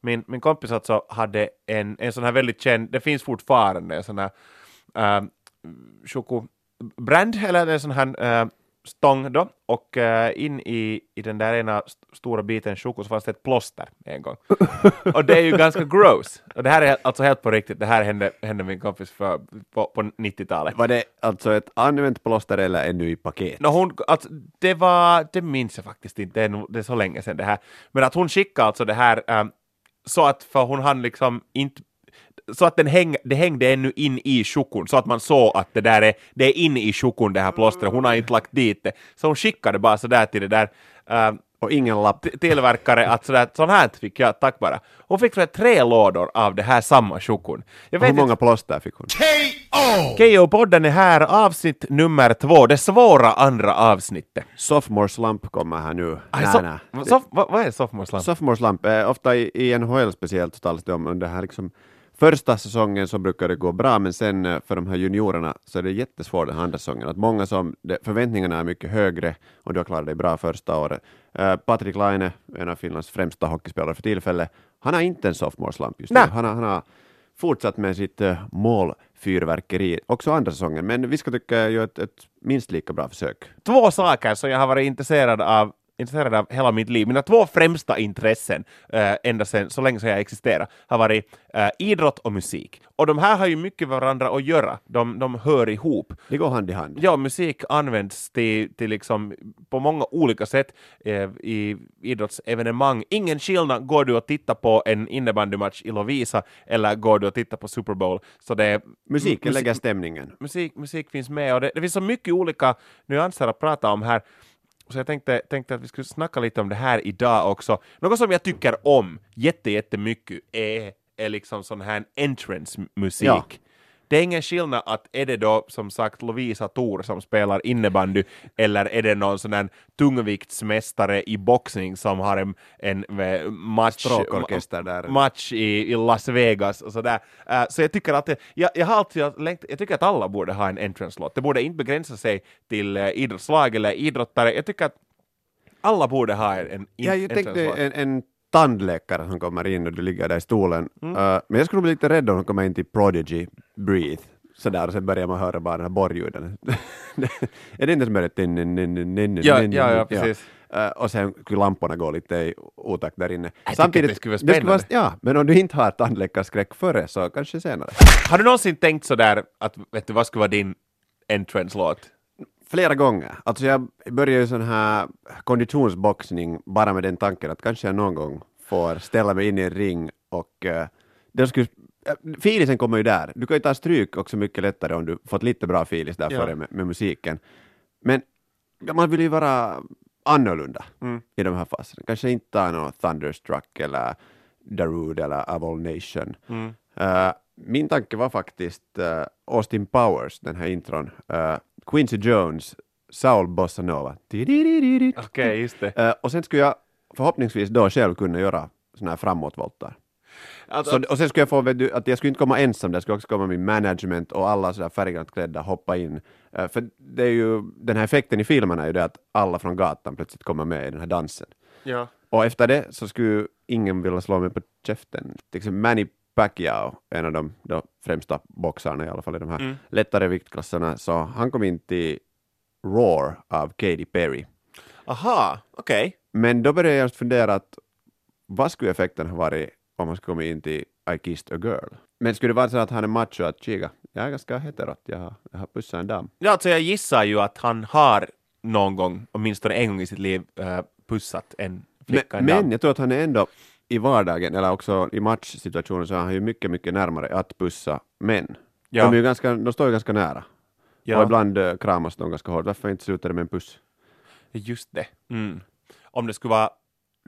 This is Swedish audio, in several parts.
min, min kompis alltså hade en, en sån här väldigt känd, det finns fortfarande en sån här äh, chokobrand, eller en sån här äh, stång då, och uh, in i, i den där ena st stora biten choko så fanns det ett plåster en gång. och det är ju ganska gross. Och det här är alltså helt på riktigt, det här hände, hände min kompis för, på, på 90-talet. Var det alltså ett använt plåster eller ännu i paket? No, hon, alltså, det var, det minns jag faktiskt inte, det är, det är så länge sedan det här. Men att hon skickade alltså det här um, så att, för hon hann liksom inte så att den häng, det hängde ännu in i chokon, så att man såg att det där är, det är in i chokon det här plåstret, hon har inte lagt dit det. Så hon skickade bara sådär till det där uh, och ingen lapp. Tillverkare att sådär, sån här fick jag, tack bara. Hon fick tre lådor av det här samma chokon. Hur många plåster fick hon? KO! KO-podden är här, avsnitt nummer två, det svåra andra avsnittet. Sophomore slump kommer här nu. Aj, so, so, vad, vad är sophomore slump? Sophomore slump, eh, ofta i, i NHL speciellt talas det om under här liksom första säsongen så brukar det gå bra, men sen eh, för de här juniorerna så är det jättesvårt den andra säsongen. Att många som, förväntningarna är mycket högre och du har klarat dig bra första året. Uh, Patrik Laine, en av Finlands främsta hockeyspelare för tillfället, han har inte en sophomore slump just nu. Han, har, han har fortsatt med sitt uh, målfyrverkeri också andra säsongen, men vi ska tycka göra ett, ett minst lika bra försök. Två saker som jag har varit intresserad av intresserad av hela mitt liv. Mina två främsta intressen, äh, ända sedan så länge som jag existerar, har varit äh, idrott och musik. Och de här har ju mycket varandra att göra. De, de hör ihop. Det går hand i hand. Ja, musik används till, till liksom, på många olika sätt äh, i idrottsevenemang. Ingen skillnad går du att titta på en innebandymatch i Lovisa eller går du att titta på Super Bowl. Så det, Musiken musik, lägger stämningen. Musik, musik finns med och det, det finns så mycket olika nyanser att prata om här. Så jag tänkte, tänkte att vi skulle snacka lite om det här idag också. Något som jag tycker om jätte, jättemycket är, är liksom sån här entrance-musik. Ja det är ingen skillnad att är det då som sagt Lovisa Thor som spelar innebandy eller är det någon sån där tungviktsmästare i boxning som har en, en match, där. match i, i Las Vegas och sådär. Uh, så jag tycker att det, jag, jag har alltid längt, jag tycker att alla borde ha en entrance-låt. Det borde inte begränsa sig till uh, idrottslag eller idrottare. Jag tycker att alla borde ha en, en ja, jag tänkte en, en tandläkare som kommer in och du ligger där i stolen. Mm. Uh, men jag skulle bli lite rädd om hon kommer in till Prodigy, Breathe, sådär, och sen börjar man höra bara den här borrljuden. är det inte som börjar... Ja, ja, ja, precis. Uh, och sen skulle lamporna gå lite i otakt där inne. Jag Samtidigt, det skulle vara spännande. Det skulle vara, ja, men om du inte har tandläkarskräck före så kanske senare. Har du någonsin tänkt sådär att, vet du, vad skulle vara din entrance-låt? flera gånger. Alltså jag började ju sån här konditionsboxning bara med den tanken att kanske jag någon gång får ställa mig in i en ring och uh, det skulle Filisen kommer ju där. Du kan ju ta stryk också mycket lättare om du fått lite bra filis där ja. före med, med, musiken. Men man vill ju vara annorlunda mm. i de här faserna. Kanske inte ta någon Thunderstruck eller Darude eller Avol Nation. Mm. Uh, min tanke var faktiskt uh, Austin Powers, den här intron. Uh, Quincy Jones, Saul Bossa Nova. Okej, okay, just det. Och sen skulle jag förhoppningsvis då själv kunna göra sådana här framåtvoltar. Alltså, så, och sen skulle jag få, du, att jag skulle inte komma ensam, det skulle också komma min management och alla sådär färggrant klädda hoppa in. Uh, för det är ju, den här effekten i filmen är ju det att alla från gatan plötsligt kommer med i den här dansen. Ja. Och efter det så skulle ingen vilja slå mig på käften. Till exempel Manny Pacquiao, en av de, de främsta boxarna i alla fall i de här mm. lättare viktklasserna, så han kom in till Roar av Katy Perry. Aha, okej. Okay. Men då började jag fundera att vad skulle effekten ha varit om man skulle komma in till I kissed a girl? Men skulle det vara så att han är macho att kika, jag är ganska heterot, jag har, jag har pussat en dam. Ja, alltså jag gissar ju att han har någon gång, åtminstone en gång i sitt liv, uh, pussat en flicka, men, en dam. Men jag tror att han är ändå i vardagen eller också i matchsituationer så är han ju mycket, mycket närmare att pussa män. Ja. De, är ju ganska, de står ju ganska nära. Ja. Och ibland uh, kramas de ganska hårt. Varför inte sluta det med en puss? Just det. Mm. Om det skulle vara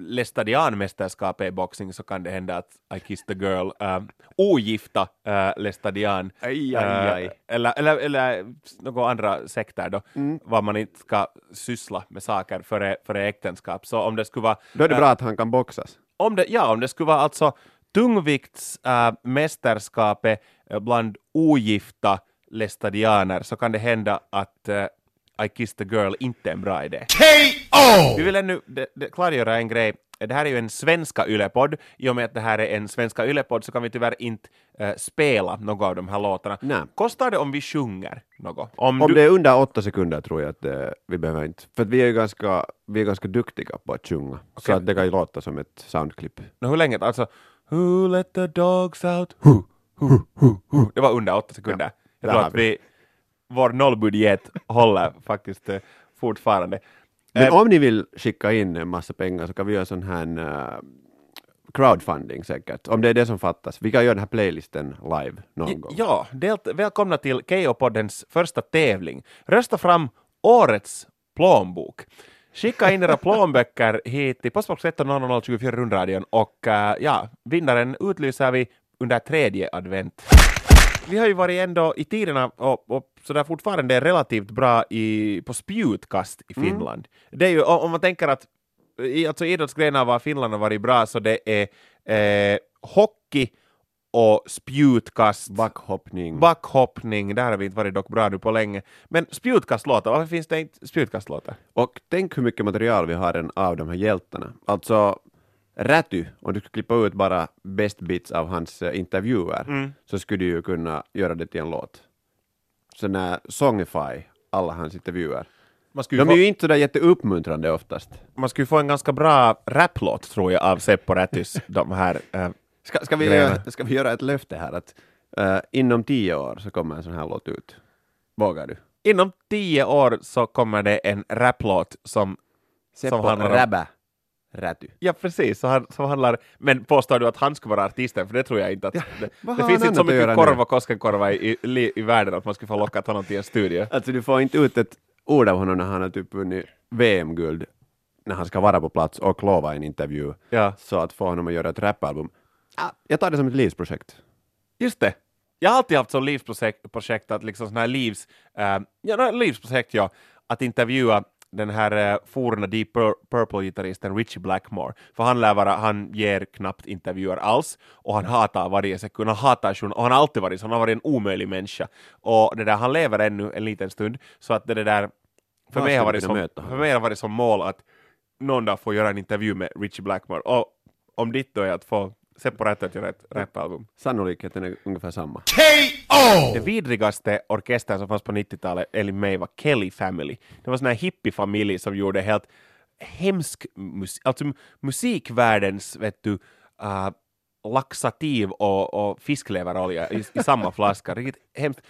Lestadian-mästerskapet i boxning så kan det hända att I kissed the girl, uh, ogifta uh, Lestadian, aj, aj, aj. Uh, eller, eller, eller några andra sekter då, mm. var man inte ska syssla med saker före, före äktenskap. Så om det skulle vara... Då är det bra att han kan boxas om det, ja, om det skulle vara alltså tungviktsmästerskapet äh, bland ogifta lestadianer så kan det hända att, äh, I kissed a girl inte en bra idé. K.O. Vi vill ännu de, de, klargöra en grej. Det här är ju en svenska ylepodd. I och med att det här är en svenska ylepodd så kan vi tyvärr inte eh, spela några av de här låtarna. Nej. Kostar det om vi sjunger något? Om, Om du, det är under åtta sekunder tror jag att eh, vi behöver inte, för att vi är ju ganska, vi är ganska duktiga på att sjunga, så Okej. att det kan ju låta som ett soundklipp. Nå, hur länge? Alltså, Who let the dogs out? Who, who, who, who. Det var under åtta sekunder. Jag där tror att vi, vår nollbudget håller faktiskt eh, fortfarande. Men Eh, om ni vill skicka in en massa pengar så kan vi göra sån här eh, crowdfunding säkert, om det är det som fattas. Vi kan göra den här playlisten live någon gång. Ja, delt, välkomna till Keyyo-poddens första tävling. Rösta fram årets plånbok. Skicka in era plånböcker hit till postbox 13 24 rundradion och eh, ja, vinnaren utlyser vi under tredje advent. Vi har ju varit ändå i tiderna och, och sådär fortfarande relativt bra i, på spjutkast i Finland. Det är ju, om man tänker att i alltså idrottsgrenar var Finland har varit bra så det är eh, hockey och spjutkast. Backhoppning. Backhoppning, där har vi inte varit dock bra nu på länge. Men spjutkastlåtar, varför finns det inte spjutkastlåtar? Och tänk hur mycket material vi har av de här hjältarna. Alltså, Räty, om du skulle klippa ut bara best bits av hans eh, intervjuer, Mm. så skulle du ju kunna göra det till en låt. Så när Songify, alla hans intervjuer. De ju är få, ju inte sådär jätteuppmuntrande oftast. man skulle få en ganska bra raplåt tror jag av Seppo Rätys, de här eh, Ska, ska, vi, göra, ska vi göra ett löfte här att eh, inom tio år så kommer en sån här låt ut? Vågar du? Inom tio år så kommer det en raplåt som Seppo handlar om- Räbä Räty. Ja, precis. Så han, som handlar, men påstår du att han skulle vara artisten? För det tror jag inte. Att, det vad det har finns inte så mycket korv och Koskenkorva i, i, i världen att man skulle få lockat honom till en studio. Alltså du får inte ut ett ord av honom när han har typ vunnit VM-guld när han ska vara på plats och lova en intervju. Ja. Så att få honom att göra ett rapalbum. Ah, jag tar det som ett livsprojekt. Just det. Jag har alltid haft som livsprojekt projekt att liksom såna här livs, äh, ja, nå, livsprojekt ja, att intervjua den här äh, forna Deep Pur- Purple-gitarristen Richie Blackmore. För han lär vara, han ger knappt intervjuer alls och han hatar varje sekund, han hatar journal- och han har alltid varit så, han har varit en omöjlig människa. Och det där, han lever ännu en liten stund, så att det, där, för mig, har varit som, för mig har varit som mål att någon dag få göra en intervju med Richie Blackmore. Och om ditt då är att få Seppo Rätt att göra ett rapalbum. Sannolikheten är ungefär samma. K.O. Det vidrigaste orkestern som fanns på 90-talet, enligt mig, var Kelly Family. Det var en sån här hippiefamilj som gjorde helt hemsk musik, alltså mu- musikvärldens, vet du, uh, laxativ och, och fiskleverolja i, i samma flaska. Riktigt hemskt.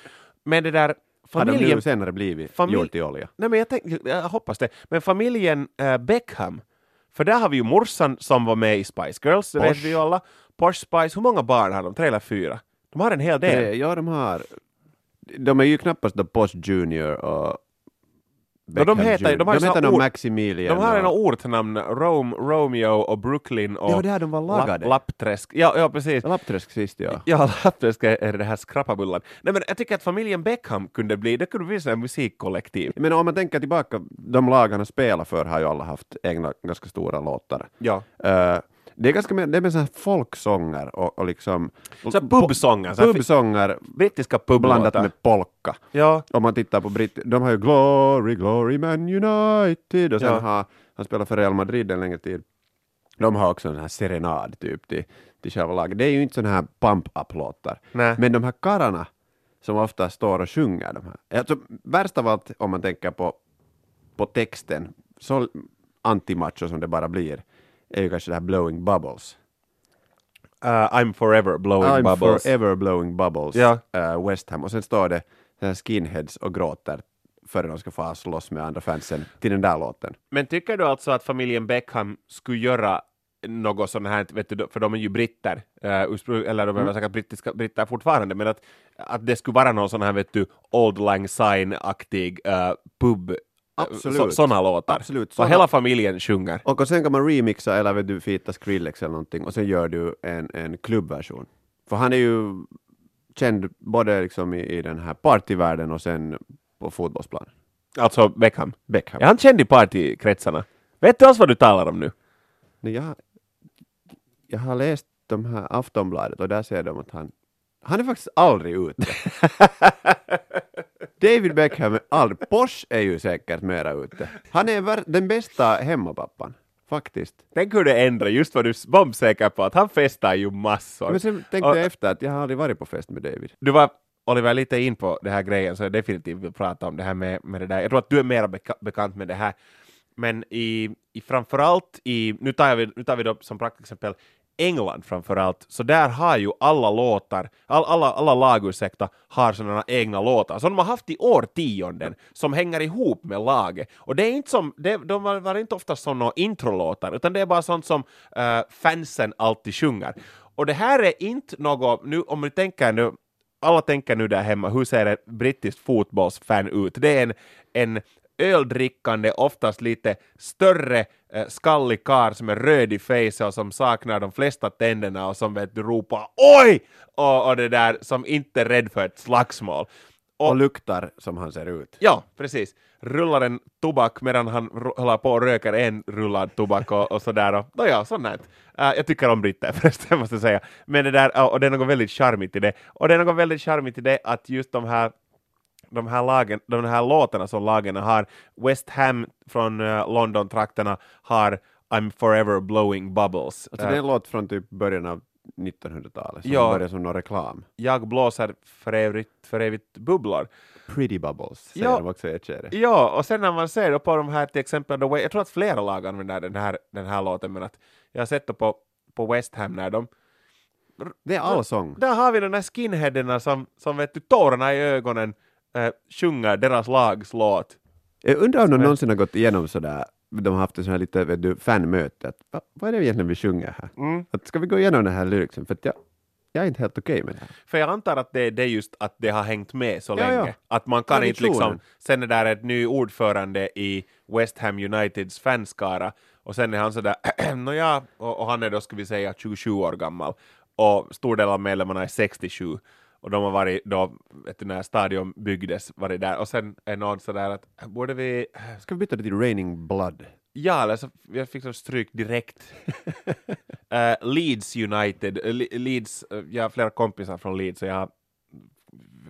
Men det där, Har de familjen... nu senare blivit familj- gjort i olja? Nej, men jag, tänk, jag hoppas det. Men familjen eh, Beckham, för där har vi ju morsan som var med i Spice Girls, det vet Posh. vi ju alla. Posh Spice, hur många barn har de? Tre eller fyra? De har en hel del. Ja, de har... De är ju knappast The Post Junior och Beckham de heter- de har de heter nog ord- Maximilian. De har en och- ortnamn, Rome, Romeo och Brooklyn och Det var där de var lagade. Lapp, Lappträsk. Ja, ja, precis. Lappträsk sist, ja. Ja, Lappträsk är det här skrapabullan. Nej, men jag tycker att familjen Beckham kunde bli, det kunde bli en musikkollektiv. Men om man tänker tillbaka, de lag han har spelat för har ju alla haft egna ganska stora låtar. Ja. Eh, det är ganska mer, det är mer så här folksånger och, och liksom... Så pubsånger, Pubsånger Brittiska blandat publåtar. med polka. Ja, Om man tittar på britt, de har ju Glory, Glory Man United och sen Ja. har han spelat för Real Madrid en längre tid. De har också en sån här serenad typ till, till själva laget. Det är ju inte såna här pump-up-låtar. Men de här karlarna som ofta står och sjunger de här. Alltså, värst av allt om man tänker på, på texten, så antimacho som det bara blir, är ju kanske det här Blowing Bubbles. uh, I'm forever blowing I'm bubbles. forever blowing bubbles, Ja. eh, West Ham. Och sen står det skinheads och gråter före de ska få slåss med andra fansen till den där låten. Men tycker du alltså att familjen Beckham skulle göra något sånt här, vet du, för de är ju britter, uh, eller de är väl säkert brittiska, britter fortfarande, men att, att det skulle vara någon sån här, vet du, Old Lang Syne-aktig uh, pub, Absolut. sådana låtar. Absolut, Så såna- hela familjen sjunger. Och sen kan man remixa eller vet du, fita Skrillex eller någonting och sen gör du en, en klubbversion. För han är ju känd både liksom i, i den här partyvärlden och sen på fotbollsplanen. Alltså Beckham. Beckham. Är han känd i partykretsarna? Vet du alls vad du talar om nu? Nej, jag, jag har läst de här Aftonbladet och där ser de att han han är faktiskt aldrig ute. David Beckham är aldrig... Porsche är ju säkert mera ute. Han är den bästa hemmapappan, faktiskt. Tänk hur det ändrar, just vad du är bombsäker på, att han festar ju massor. Men sen tänkte Och- jag efter att jag har aldrig varit på fest med David. Du var, Oliver, lite in på det här grejen, så jag definitivt vill prata om det här med, med det där. Jag tror att du är mer beka bekant med det här. Men i, i framförallt i, nu tar, vi, nu tar vi då som praktexempel England framförallt, så där har ju alla låtar, all, alla, alla lag, ursäkta, har sådana egna låtar som de har haft i årtionden, som hänger ihop med laget. Och det är inte som, det, de var, var inte ofta sådana introlåtar, utan det är bara sånt som uh, fansen alltid sjunger. Och det här är inte något, nu om du tänker nu, alla tänker nu där hemma, hur ser ett brittiskt fotbollsfan ut? Det är en, en öldrickande, oftast lite större skallig karl som är röd i face och som saknar de flesta tänderna och som vet du ropar oj! Och, och det där som inte är rädd för ett slagsmål. Och luktar som han ser ut. Ja, precis. Rullar en tobak medan han håller på och röker en rullad tobak och, och sådär. Och, Nåja, sånt här. Uh, jag tycker om britter förresten, måste jag säga. Men det där, och det är något väldigt charmigt i det. Och det är något väldigt charmigt i det att just de här de här, lagen, de här låtarna som lagen har, West Ham från uh, London-trakterna har I'm forever blowing bubbles. Alltså Eh, det är en låt från typ början av 1900-talet som Ja. började som någon reklam. jag blåser för evigt, för evigt bubblor. Pretty Bubbles säger Ja. de också i ett. Ja, och sen när man ser då på de här till exempel, The Way, jag tror att flera lag använder den här, den här låten, men att jag har sett det på, på West Ham när de, Det är allsång. där har vi de där skinheaderna som, som vet du, tårarna i ögonen äh, sjunger deras lags låt. Jag undrar om de någonsin har gått igenom sådär, de har haft ett sånt här lite vet du, fanmöte, att, va, vad är det egentligen vi sjunger här? Mm. Att, ska vi gå igenom den här lyricsen? För att jag, jag är inte helt okej med det här. För jag antar att det, det är just att det har hängt med så Ja, länge. ja. Att man kan inte liksom, sen är där ett ny ordförande i West Ham Uniteds fanskara och sen är han sådär, nåja, och, och han är då ska vi säga 27 år gammal och stor del av medlemmarna är 67 och de har varit då, vet du, när stadion byggdes, varit där och sen är någon sådär att borde vi, Ska vi byta det till Raining Blood? ja eller så jag fick så stryk direkt. Eh, Leeds United, eh, Le- Leeds, eh, jag har flera kompisar från Leeds och jag har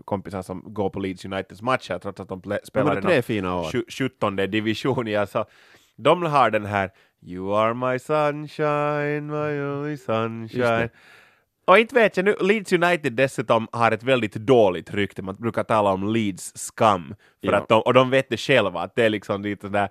kompisar som går på Leeds Uniteds matcher trots att de spelar i tre någon fina år. sju- 17 division. Ja, så de har den här You are my sunshine, my only sunshine. Och inte vet jag nu, Leeds United dessutom har ett väldigt dåligt rykte, man brukar tala om Leeds skam, för Ja. att de, och de vet det själva, att det är liksom lite där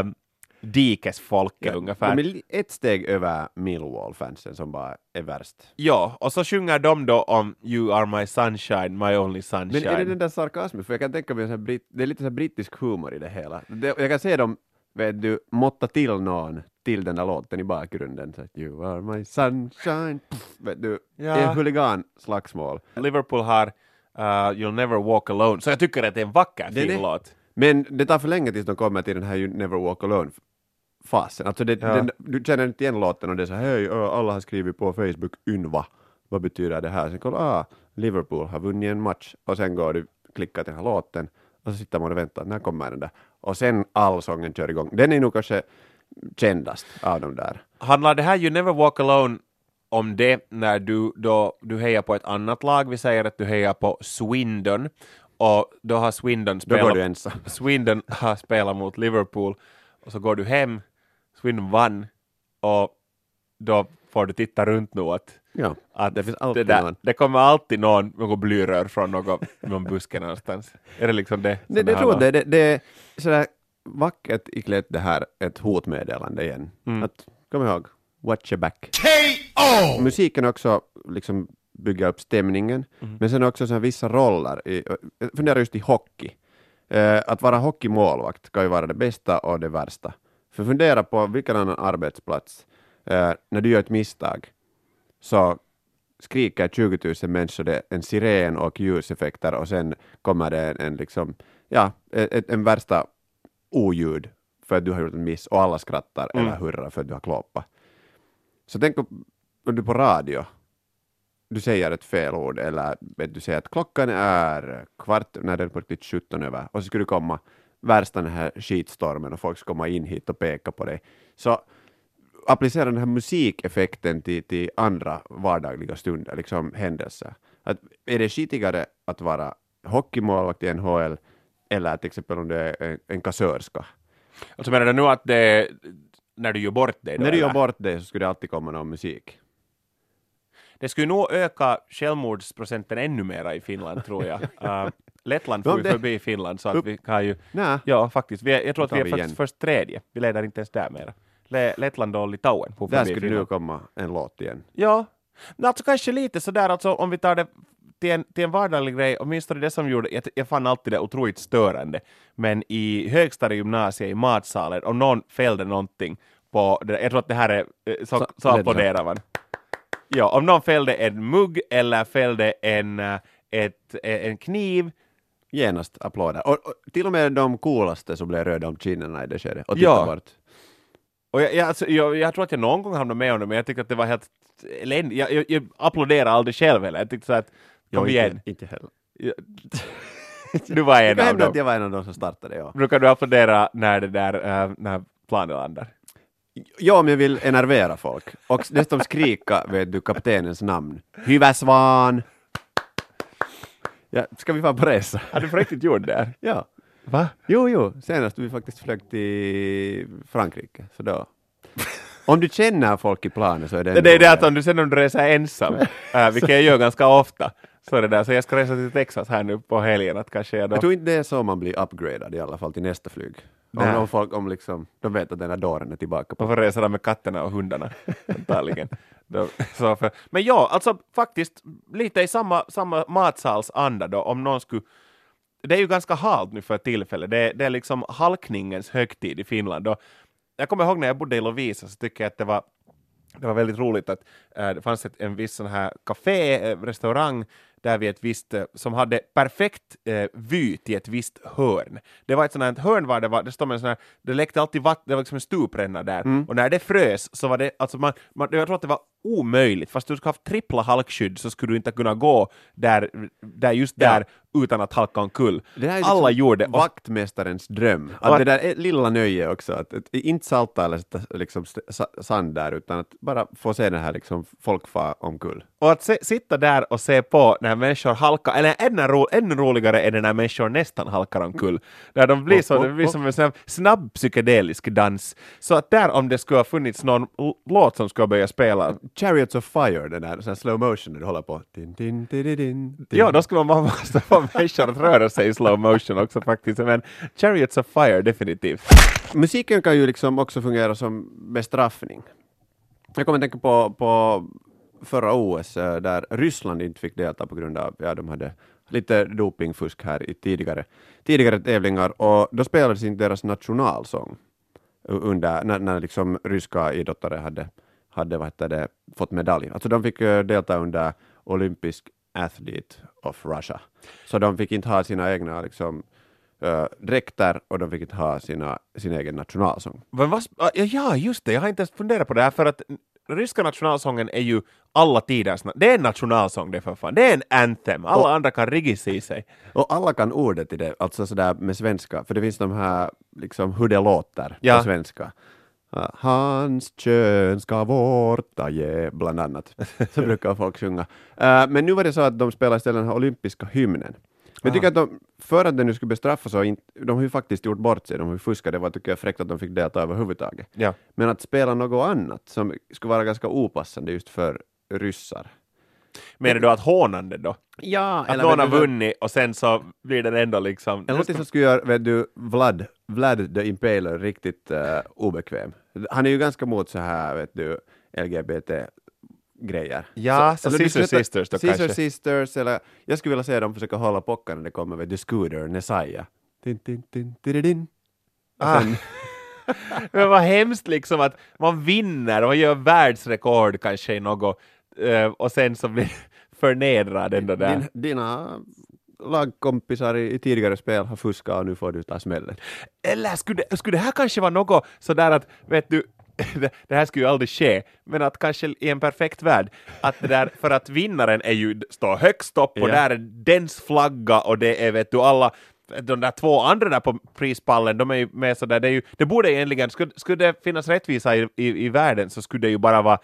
um, dikesfolket ungefär. De är ett steg över Millwall-fansen som bara är värst. Ja, och så sjunger de då om You are my sunshine, my only sunshine. Men är det den där sarkasmen? För jag kan tänka mig, en sån här britt, det är lite så brittisk humor i det hela. Det, jag kan se dem, vet du, måtta till någon till den där låten i bakgrunden. Så att, you are my sunshine. Puff, vet du, Ja. en huligan-slagsmål. Liverpool har uh, You'll never walk alone, så jag tycker att det är en vacker Den fin låt. Men det tar för länge tills de kommer till den här You never walk alone-fasen. Alltså det, Ja. den, du känner inte igen låten och det är så hej, alla har skrivit på Facebook Ynva. Vad betyder det här? Sen kollar ah, Liverpool har vunnit en match och sen går du, klickar till den här låten och så sitter man och väntar, när kommer den där? Och sen allsången kör igång. Den är nog kanske kändast av de där. Handlar det här You never walk alone om det när du, då, du hejar på ett annat lag, vi säger att du hejar på Swindon, och då har Swindon Då spelat ensam. Swindon har spelat mot Liverpool och så går du hem, Swindon vann och då får du titta runt nu att, Ja, att det finns det, alltid där, någon. det kommer alltid någon, något blyrör från någon, någon buske någonstans. Är det liksom det? det här tror jag det, det, det är sådär vackert iklätt det här ett hotmeddelande igen. Mm. Att, kom ihåg, watch your back. K.O. musiken också liksom bygger upp stämningen, Mhm. men sen också så här vissa roller. I, jag funderar just i hockey. Eh, att vara hockeymålvakt kan ju vara det bästa och det värsta. För fundera på vilken annan arbetsplats, eh, när du gör ett misstag, så skriker 20 000 människor det, en siren och ljuseffekter och sen kommer det en, en liksom, ja, ett, en värsta oljud för att du har gjort en miss och alla skrattar Mm. eller hurrar för att du har kloppat. Så tänk om du på radio, du säger ett fel ord eller du säger att klockan är kvart, när det är på riktigt 17 över och så skulle du komma värsta den här skitstormen och folk ska komma in hit och peka på dig. Så applicera den här musikeffekten till, till andra vardagliga stunder, liksom händelser. Att är det skitigare att vara hockeymålvakt i NHL eller till exempel om det är en, en kassörska. Alltså menar du nu att det är när du gör bort dig då? När du gör bort det så skulle det alltid komma någon musik. Det skulle nog öka självmordsprocenten ännu mera i Finland tror jag. Uh, Lettland får ju det- förbi Finland så att vi har ju, Nej, ja faktiskt, vi är, jag tror att vi är igen. först tredje, vi leder inte ens där mera. Le, Lettland och Litauen där skulle nu komma en låt igen. Ja, Men alltså kanske lite sådär alltså om vi tar det till en, till en vardaglig grej, åtminstone det som gjorde, jag, jag fann alltid det otroligt störande, men i högstadiegymnasiet i matsalen, om någon fällde någonting på, jag tror att det här är, eh, så, Så- så applåderar man. Ja, om någon fällde en mugg eller fällde en, eh, ett, eh, en kniv, Genast applåder. Och, och till och med de coolaste som blev röda om kinderna i det skedet och Ja. tittade bort. Och jag, jag, alltså, jag, jag tror att jag någon gång hamnade med om det, men jag tycker att det var helt eländigt. Jag, jag, jag applåderar aldrig själv heller, jag tyckte så att, kom Jag igen. Inte, inte heller. Du var en av dem. att jag var en av de som startade, ja. Brukar du applådera när det där, äh, när planet landar? Ja, om jag vill enervera folk. Och dessutom skrika, vet du, kaptenens namn. Hyvä! Ja, ska vi vara på resa? Har du på riktigt gjort det? Ja. Va? Jo, jo, senast vi faktiskt flög till Frankrike, så då. Om du känner folk i planet så är det Det, är det att om du sen om du reser ensam, äh, vilket jag gör ganska ofta, så är det där, så jag ska resa till Texas här nu på helgen, att kanske jag då... Jag tror inte det är så man blir upgradad i alla fall till nästa flyg. Om, om folk om liksom, de vet att den här dåren är tillbaka på. Man får resa där med katterna och hundarna, antagligen. Då, så för, men ja, alltså faktiskt lite i samma, samma matsalsanda då, om någon skulle det är ju ganska halt nu för tillfället. Det, det är liksom halkningens högtid i Finland. Och jag kommer ihåg när jag bodde i Lovisa så tycker jag att det var det var väldigt roligt att äh, det fanns ett, en viss sån här café, äh, restaurang, där vi ett visst, äh, som hade perfekt äh, vy till ett visst hörn. Det var ett sånt här hörn var det var, det stod en sån här, det läckte alltid vatten, det var liksom en stupränna där, och när det frös så var det, alltså man, man, jag tror att det var omöjligt, fast du skulle haft trippla halkskydd så skulle du inte kunna gå där, där just Ja. där utan att halka omkull. Det här är Alla liksom gjorde, vaktmästarens dröm. Att Och- det där är lilla nöje också, att, att inte salta eller sätta liksom sand där, utan att bara få se det här liksom folk far omkull. Och att se, sitta där och se på när människor halkar, eller ännu, ro, ännu roligare är det när människor nästan halkar omkull. Där de blir så, det blir som en snabb psykedelisk dans. Så att där om det skulle ha funnits någon låt som skulle börja spela, Chariots of Fire, den där, sån slow motion när du håller på. Din, din, din, din, ja då skulle man måste få människor att röra sig i slow motion också faktiskt. Men Chariots of Fire definitivt. Musiken kan ju liksom också fungera som bestraffning. Jag kommer att tänka på, på förra OS eh, där Ryssland inte fick delta på grund av, ja de hade lite dopingfusk här i tidigare, tidigare tävlingar och då spelades inte deras nationalsång under, när, när liksom ryska idrottare hade, hade vad heter det, fått medalj. Alltså de fick eh, delta under Olympisk Athlete of Russia. Så de fick inte ha sina egna liksom, uh, dräkter och de fick inte ha sina, sin egen nationalsång. Men vad, ah, ja, just det, jag har inte ens funderat på det här för att ryska nationalsången är ju alla tiders, det är en nationalsång det för fan, det är en anthem, alla Och- andra kan riggis i sig. Och alla kan ordet i det, alltså sådär med svenska, för det finns de här liksom hur det låter Ja. på svenska. Hans kön ska vårta ge, bland annat. Så brukar folk sjunga. Uh, men nu var det så att de spelade istället den här olympiska hymnen. Men jag tycker att de, för att den nu skulle bestraffas, så in, de har ju faktiskt gjort bort sig, de har ju fuskat, det var tycker jag fräckt att de fick delta överhuvudtaget. Ja. Men att spela något annat som skulle vara ganska opassande just för ryssar. Menar du att hånande då? Ja, Att någon har vunnit och sen så blir den ändå liksom... Eller något som skulle göra, vet du, Vlad, Vlad the Impaler riktigt uh, obekväm. Han är ju ganska mot så här, vet du, LGBT-grejer. Ja, så eller Sister du skulle ta- Sisters då Sister kanske? Sisters, eller jag skulle vilja se dem försöka hålla pockan när det kommer, vet du, Scooter, Nessaya. Din, din, din, din, din. Ah. sen- Men vad hemskt liksom att man vinner och gör världsrekord kanske i något och sen så blir förnedrad ändå där. Din, dina lagkompisar i, i tidigare spel har fuskat och nu får du ta smällen. Eller skulle, skulle det här kanske vara något sådär att, vet du, det, det här skulle ju aldrig ske, men att kanske i en perfekt värld, att det där, för att vinnaren är ju, står högst upp och Ja. där är dens flagga och det är, vet du, alla de där två andra där på prispallen, de är ju med sådär, det, är ju, det borde egentligen, skulle, skulle det finnas rättvisa i, i, i världen så skulle det ju bara vara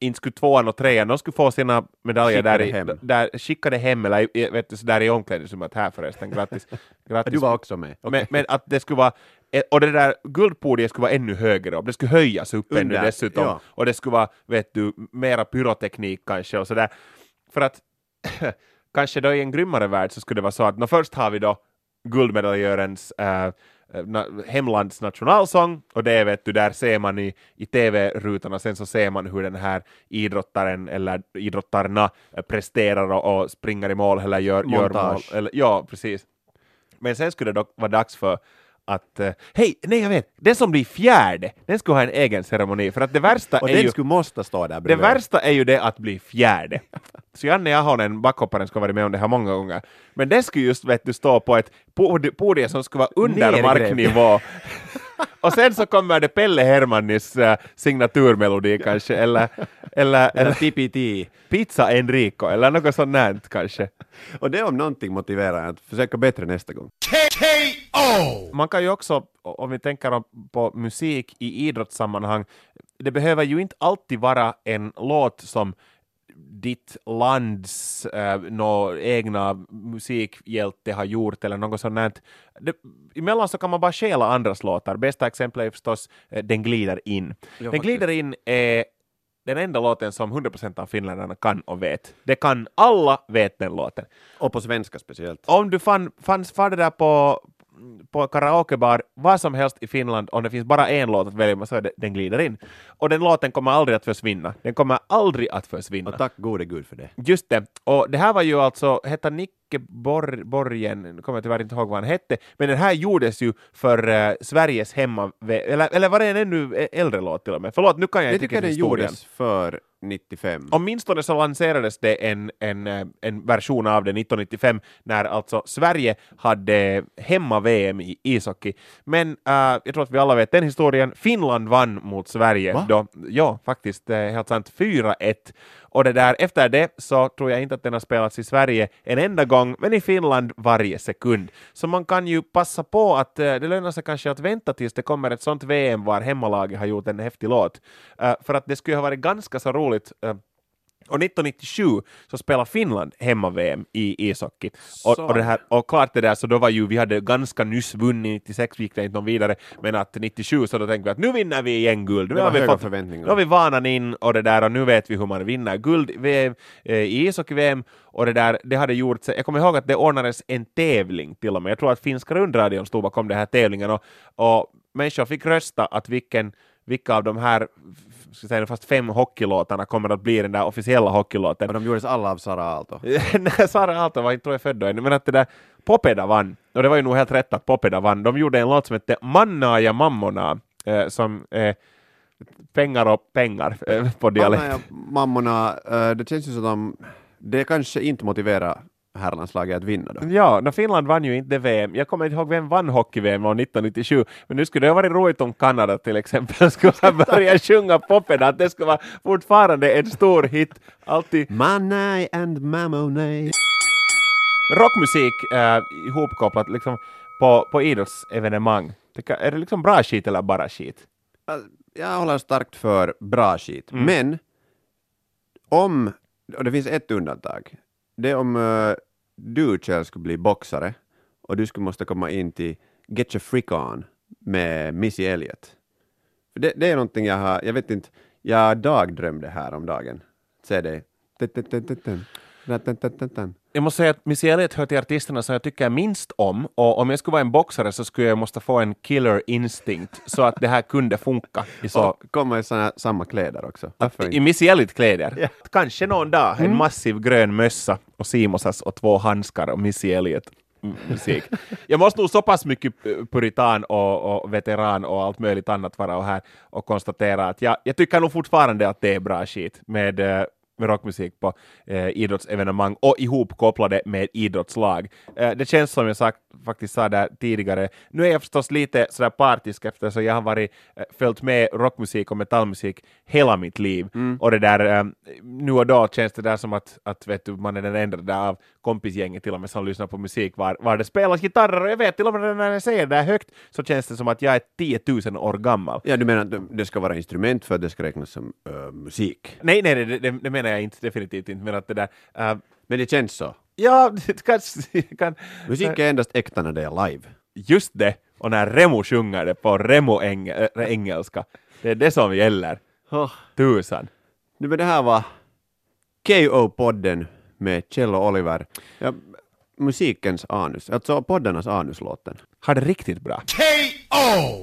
inte skulle tvåan och trean, de skulle få sina medaljer där, Skickade i, hem. där skickade hem, eller i- vet du, så där i omklädningsrummet här förresten, grattis. grattis. Du var också med. men, men att det skulle vara, eh, och det där guldpodiet skulle vara ännu högre upp, det skulle höjas upp ännu Under, dessutom, ja. och det skulle vara, vet du, mera pyroteknik kanske och sådär. För att kanske då i en grymmare värld så skulle det vara så att först har vi då guldmedaljörens äh, hemlands nationalsång och det vet du, där ser man i, i tv-rutorna, sen så ser man hur den här idrottaren eller idrottarna eh, presterar och, och springer i mål eller gör, gör mål. Eller, ja, precis. Men sen skulle det dock vara dags för att, eh, hej, nej jag vet, den som blir fjärde, den skulle ha en egen ceremoni, för att det värsta Och är den ju... skulle måste stå där Det bredvid. värsta är ju det att bli fjärde. Så Janne Ahonen, backhopparen, ska ha varit med om det här många gånger. Men det skulle just vet du, stå på ett pod- podium som skulle vara under Nergrävt. marknivå. Och sen så kommer det Pelle Hermannis äh, signaturmelodi kanske, eller, eller, Eller TPT. Pizza Enrico, eller något sånt här kanske. Och det om någonting motiverar att försöka bättre nästa gång. Man kan ju också, om vi tänker på musik i idrottssammanhang, det behöver ju inte alltid vara en låt som ditt lands äh, nå egna musikhjälte har gjort eller något sånt. Det, emellan så kan man bara stjäla andras låtar. Bästa exemplet är förstås äh, Den glider in. Den faktiskt. glider in är den enda låten som 100% av finländarna kan och vet. Det kan alla vet den låten. Och på svenska speciellt. Om du fann, fanns far det där på, på karaokebar, vad som helst i Finland, om det finns bara en låt att välja så det, den glider in. Och den låten kommer aldrig att försvinna. Den kommer aldrig att försvinna. Och tack gode gud för det. Just det. Och det här var ju alltså, hette Nicke Bor Borgen, nu kommer jag tyvärr inte ihåg vad han hette, men den här gjordes ju för eh, Sveriges hemma... Eller, eller var det en ännu äldre låt till och med? Förlåt, nu kan jag Jag inte tycker riktigt den historien. gjordes för 95. Åtminstone så lanserades det en, en, eh, en version av det 1995 när alltså Sverige hade hemma-VM i ishockey. Men äh, jag tror att vi alla vet den historien. Finland vann mot Sverige. Va? Då, ja, faktiskt, det helt sant. 4-1. Och det där, efter det så tror jag inte att den har spelats i Sverige en enda gång, men i Finland varje sekund. Så man kan ju passa på att eh, det lönar sig kanske att vänta tills det kommer ett sånt VM var hemmalaget har gjort en häftig låt. Eh, för att det skulle ha varit ganska så roligt eh, och 1997 så spelade Finland hemma-VM i ishockey. Och, och, det här, och klart det där, så då var ju, vi hade ganska nyss vunnit, 96 gick det inte någon vidare, men att 97 så då tänkte vi att nu vinner vi igen guld. Nu har vi fått, förväntningar. nu har vi vanan in och det där och nu vet vi hur man vinner guld i VM, eh, i ishockey-VM och det där, det hade gjort sig, jag kommer ihåg att det ordnades en tävling till och med, jag tror att finska rundradion stod bakom den här tävlingen och, och människor fick rösta att vilken vilka av de här ska säga, fast fem hockeylåtarna kommer att bli den där officiella hockeylåten. Och de gjordes alla av Sara Aalto. Nej, Sara Aalto var inte tror jag född då ännu, men att det där Popeda vann, och det var ju nog helt rätt att Popeda vann. De gjorde en låt som hette Manna ja mammona, eh, som eh, pengar och pengar eh, på dialekt. Anna ja, mammorna, eh, det känns ju som att de, det kanske inte motiverar herrlandslaget att vinna då. Ja, no, Finland vann ju inte VM. Jag kommer inte ihåg vem vann hockey-VM år 1997, men nu skulle det ha varit roligt om Kanada till exempel skulle ha börjat sjunga Popeda, att det skulle vara fortfarande en stor hit. Alltid Manai and Mamonai. rockmusik eh, ihopkopplat liksom på, på idrottsevenemang. Är det liksom bra skit eller bara skit? Jag håller starkt för bra skit. Mm. Men om, och det finns ett undantag, det är om eh, du själv skulle bli boxare och du skulle måste komma in till Get Your Freak On med Missy Elliott. För det, det är någonting jag har, jag vet inte, jag dagdrömde här om dagen. Se dig. Jag måste säga att Missy Elliott hör till artisterna som jag tycker minst om och om jag skulle vara en boxare så skulle jag måste få en killer instinct så att det här kunde funka. I så, Och komma i såna, samma kläder också. I? Missy Elliott-kläder. Kanske någon dag, en massiv grön mössa och Simosas och två handskar och Missy Elliott mm, musik. Jag måste nog så pass mycket puritan och, och veteran och allt möjligt annat vara och här och konstatera att jag, jag tycker nog fortfarande att det är bra skit med, eh, med rockmusik på eh, idrottsevenemang och ihopkopplade med idrottslag. Eh, det känns som jag sagt, faktiskt sa där tidigare. Nu är jag förstås lite sådär partisk eftersom jag har varit, eh, följt med rockmusik och metallmusik hela mitt liv. Och det där, eh, nu och då känns det där som att, att vet du, man är den enda där av kompisgänget till och med som lyssnar på musik var, var det spelas gitarrer och jag vet till och med när jag säger det där högt så känns det som att jag är 10 000 år gammal. Ja, du menar att det- ska vara instrument för att det ska räknas som äh, musik? Nej, nej, nej det, det, det menar jag inte, definitivt inte, men att det där, eh, Men det känns så. ja, det kanske, kan, Musik är endast äkta när det är live. just det, och när Remo sjunger det på Remo eng, äh, engelska, det är det som gäller. Oh. Tusan. Nu men det här var KO-podden med Kjell och Oliver. Ja, musikens anus, alltså poddarnas anuslåten. Har det riktigt bra. K.O.